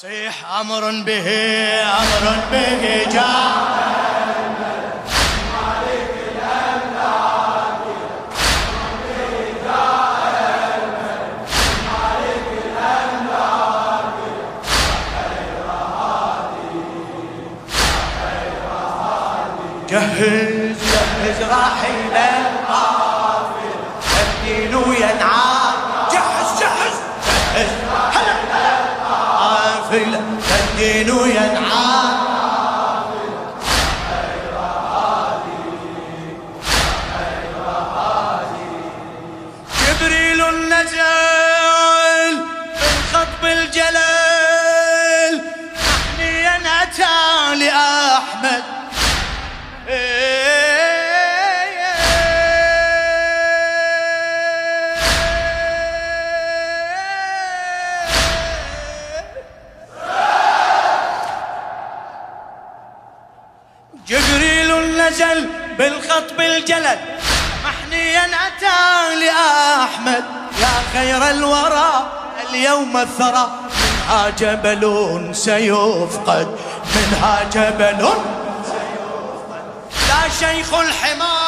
صيح أمر به أمر به جاء. محنيا اتى لأحمد. يا خير الورى اليوم الثرى. منها جبل سيفقد. منها جبل لا شيخ الحمى.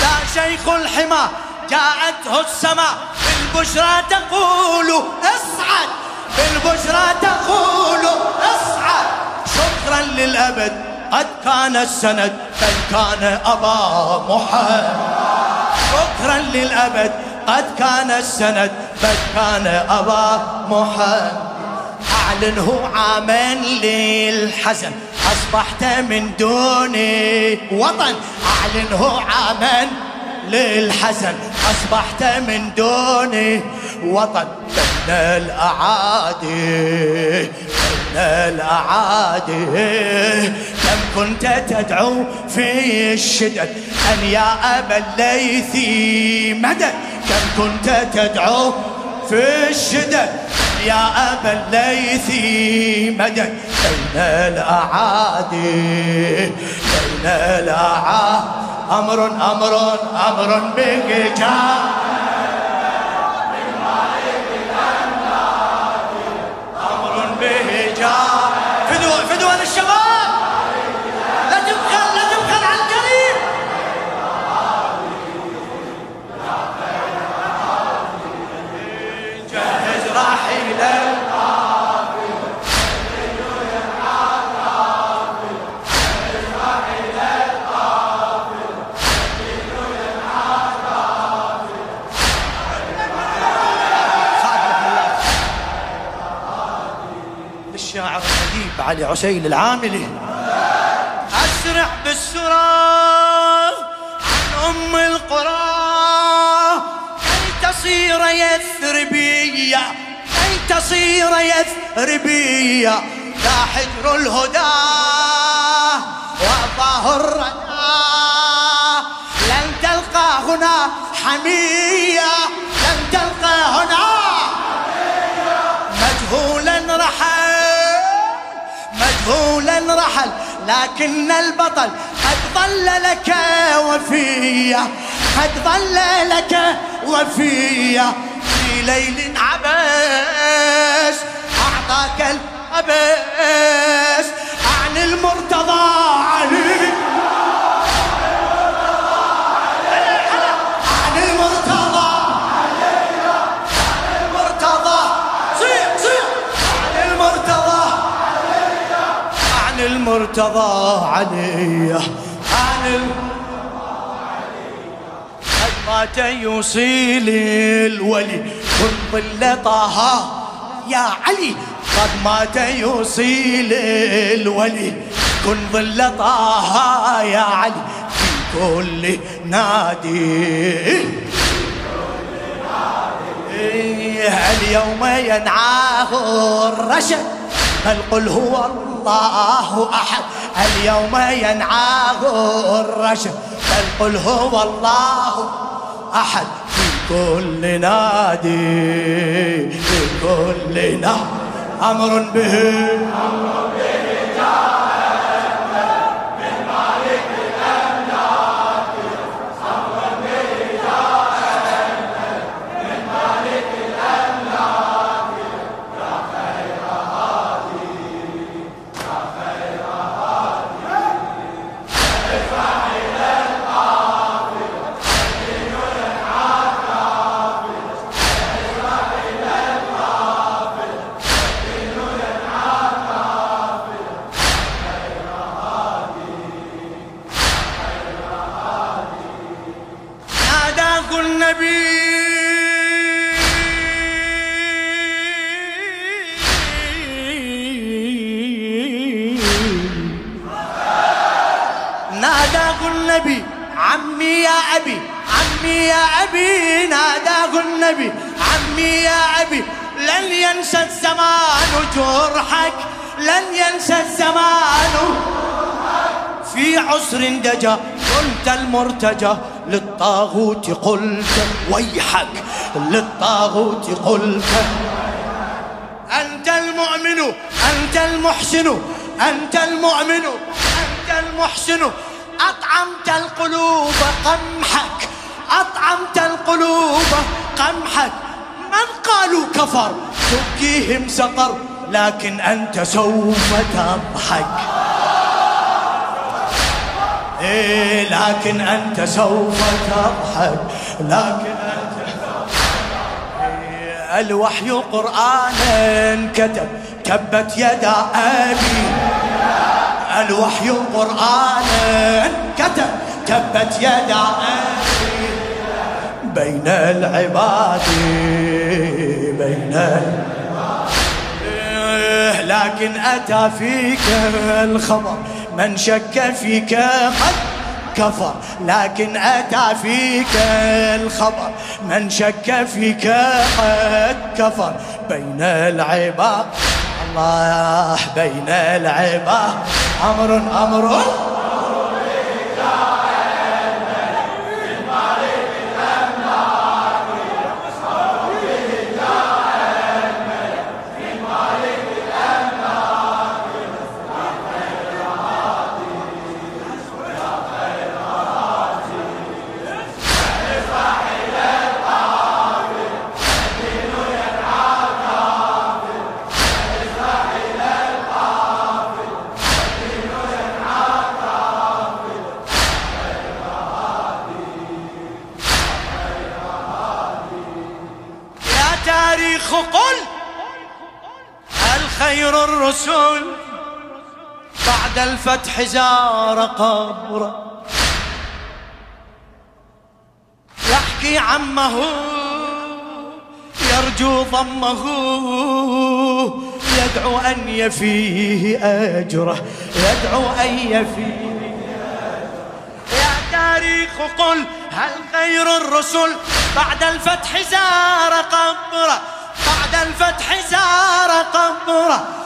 لا شيخ الحمى جاءته السماء. بالبشرى تقول اصعد بالبشرى تقول اصعد شكرا للأبد. قد كان السند بل كان أبا محمد. شكرا للأبد قد كان السند بل كان أبا محمد. أعلنه عاما للحزن أصبحت من دوني وطن. أعلنه عاما للحزن أصبحت من دوني وطن. بين الأعادي بين الأعادي. كم كنت تدعو في الشدد أن يا أبا الليثي مدد. كم كنت تدعو في الشدد يا أبا الليثي مدد. بين الأعادي بين الأعادي. أمر أمر أمر بك علي عسيل العاملي أسرع بالسرى عن أم القرى. كي تصير يثربية كي تصير يثربية لا حجر الهدى وأعطاه الردى لن تلقى هنا حمية. مجهولا رحل لكن البطل قد ظل لك وفيا قد ظل لك وفيا في ليل عبس أعطاك الأبس عن المرتضى علي. المرتضى علي. عن قد مات يوصيل الولي. كن ظل طه يا علي. قد مات يوصيل الولي. كن ظل طه يا علي. في كل نادي. اليوم ينعاه الرشد؟ بل قل هو الله أحد؟ اليوم ينعاه الرشد. بل قل هو الله أحد؟ في كل نادي في كل نادي أمر به أمر به. النبي عمي يا أبي لن ينسى الزمان جرحك لن ينسى الزمان. في عسر دجا قلت المرتجى للطاغوت قلت ويحك للطاغوت قلت. أنت المؤمن أنت المحسن أنت المؤمن أنت المحسن أطعمت القلوب قمحك أطعمت القلوب قمحك من قالوا كفر؟ تبكيهم سطر لكن أنت سوف تضحك. إيه لكن أنت سوف تضحك لكن أنت إيه الوحي قرآنا كتب تبت يدا أبي. الوحي قرآنا كتب تبت يدا أبي. بين العباد بين العباد. لكن أتى فيك الخبر من شك فيك قد كفر. لكن أتى فيك الخبر من شك فيك قد كفر. بين العباد الله بين العباد. أمر أمر. الفتح زار قبره يحكي عمه يرجو ضمه يدعو أن يفيه أجره يدعو أن يفيه يا تاريخ قل هل خير الرسل بعد الفتح زار قبره؟ بعد الفتح زار قبره.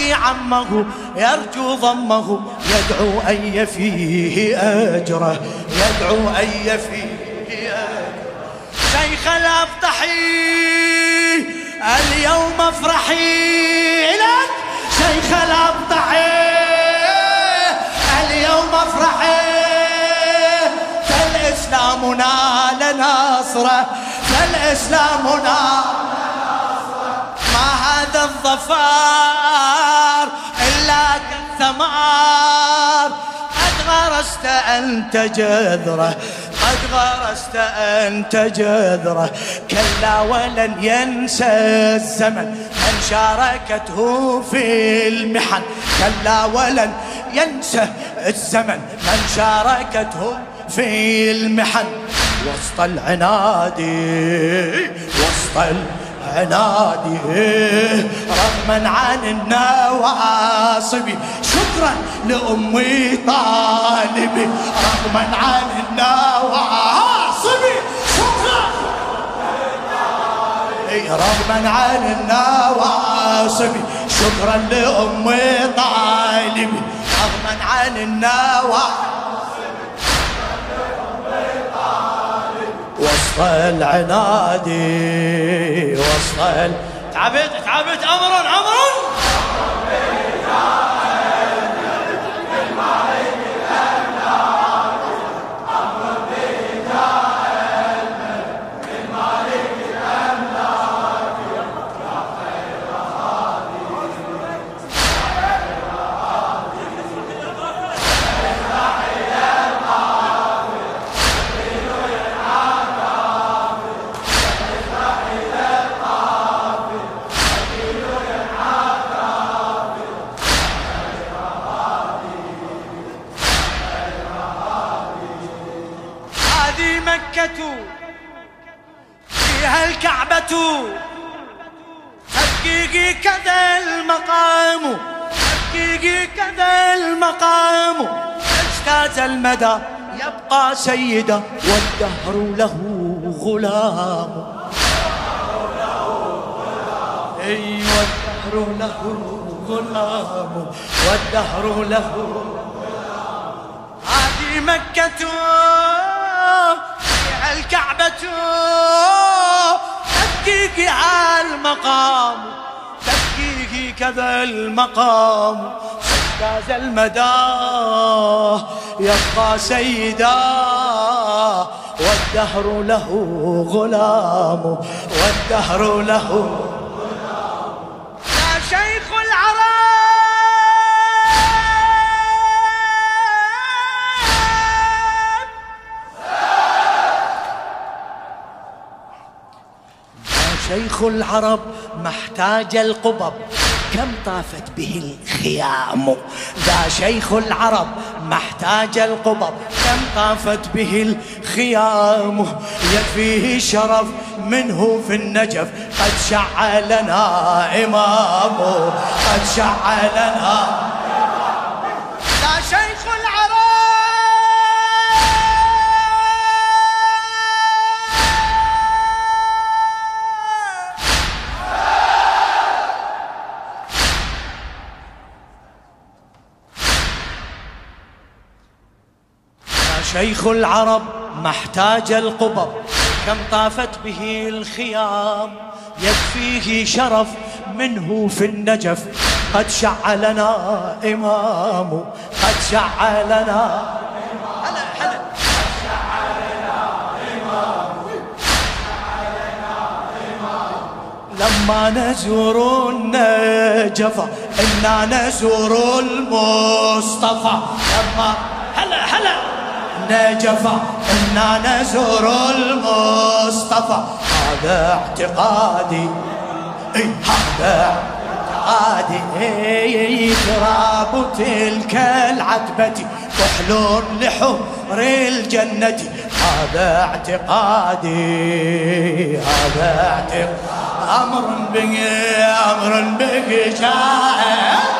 يحكي عمه يرجو ضمه يدعو أن يفيه أجره يدعو أن يفيه أجره. شيخ الأبطحي اليوم افرحي لك. شيخ الأبطحي اليوم افرحي. فالإسلام نال نصره فالإسلام نال الظفار إلا كالثمار. قد غرست أنت جذرة قد غرست أنت جذرة. كلا ولن ينسى الزمن من شاركته في المحن. كلا ولن ينسى الزمن من شاركته في المحن. وسط العناد وسط العناد رغما عن النواصب. شكرا لأمي طالبي رغما عن النواصب. شكرا. رغما عن النواصب. شكرا لأمي طالبي رغما عن النواصب. وسط العناد وسط ال... تعبت. تعبت أمر. فيها الكعبة. حقيقي كذا المقام. حقيقي كذا المقام. اجتاز المدى يبقى سيدا والدهر له غلام. اي والدهر له غلام. والدهر له هذه مكة. الكعبة تبكيك المقام تبكيك كذا المقام. سجاز المدى يبقى سيدا. والدهر له غلام والدهر له شيخ العرب ما احتاج القبب. كم طافت به الخيام؟ ذا شيخ العرب ما احتاج القبب. كم طافت به الخيام؟ يكفيه شرف منه في النجف. قد شع لنا إمام قد شع شيخ العرب ما احتاج القبب كم طافت به الخيام يكفيه شرف منه في النجف. قد شع لنا إمام قد شع لنا هلا هلا لما نزور النجفة إنا نزور المصطفى. لما هلا هلا. نجفا إنا نزور المصطفى. هذا اعتقادي. هذا اعتقادي. تراب تلك العتبة. كحل لحمر الجنة. هذا اعتقادي. هذا اعتقادي. أمر به أمر به جاء.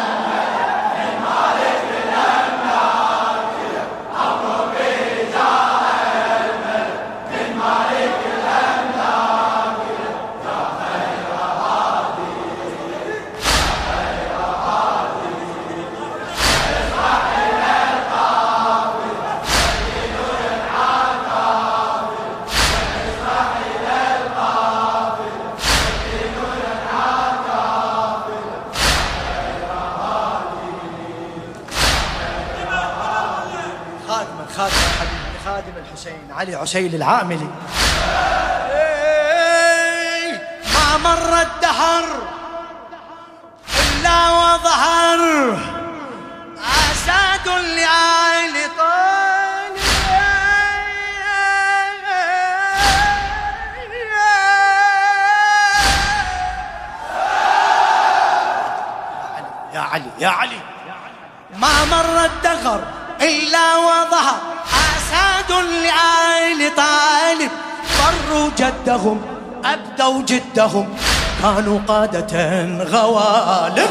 علي عسيل العاملي إيه، ما مر الدهر إلا وظهر. أساد لآل طالب يا علي يا علي. ما مر الدهر إلا وظهر. أساد لآل طالب فروا جدهم أبدوا جدهم. كانوا قادة غوالب.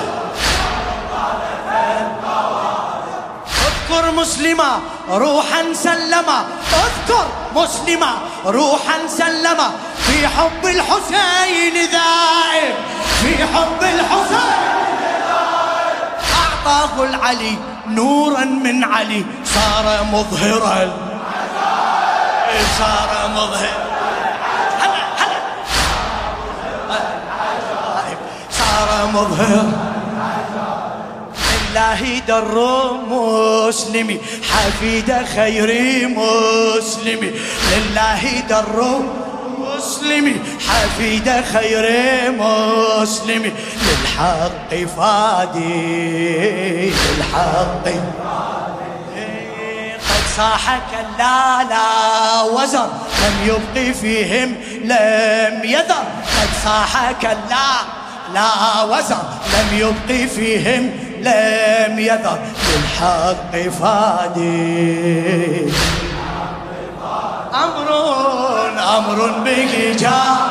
اذكر مسلمة روحا سلما اذكر مسلمة روحا سلما في حب الحسين ذائب. في حب الحسين أعطاه العلي نورا من علي. صار مظهرا. صار مظهر. هلا هلا. صار مظهر. الله در مسلمي حفيد خير مسلمي. لله در مسلمي حفيد خير مسلمي. للحق فادي للحق قد صاح كلا لا وزر. لم يبقي فيهم لم يذر. قد صاح كلا لا وزر. لم يبقي فيهم لم يذر. للحق فادي. أمر أمر به جاء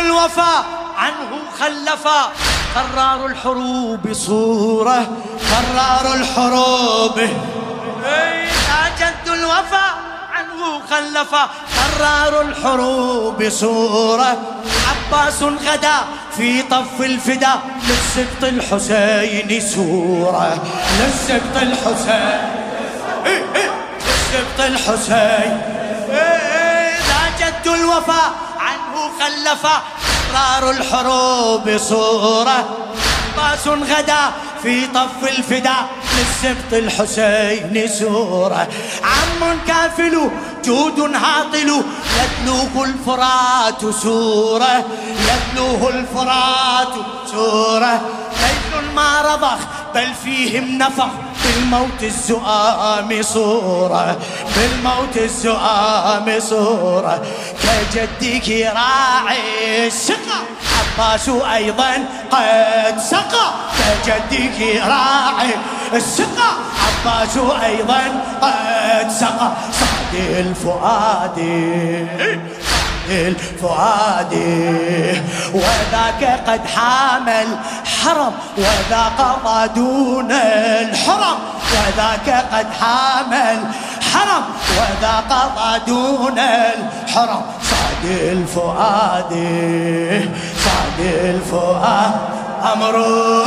الوفا عنه خلفا. قرار الحروب صورة قرار الحروب. يا جد الوفا عنه خلفا. قرار الحروب صورة. عباس غدا في طف الفدا للسبط الحسين سورة. للسبط الحسين. للسبط الحسين. ذا جد الوفا خلفا قرار الحروب صورة. عباس غدا في طف الفدا للسبط الحسين سورة. عم كافل جود هاطل يتلوه الفرات سورة. يتلوه الفرات سورة. ليل ما رضخ بل فيهم نفخ بالموت الزؤام صورة. بالموت الزؤام صورة. كجدك راعي السقا عباس أيضا قد سقى. كجدك راعي السقا عباس أيضا قد سقى. صعد الفؤاد. الفؤاد وذاك قد حامل حرم وذا قضى دون الحرم. وذاك قد حامل حرم وذا قضى دون الحرم. صاد الفؤاد صاد الفؤاد أمره.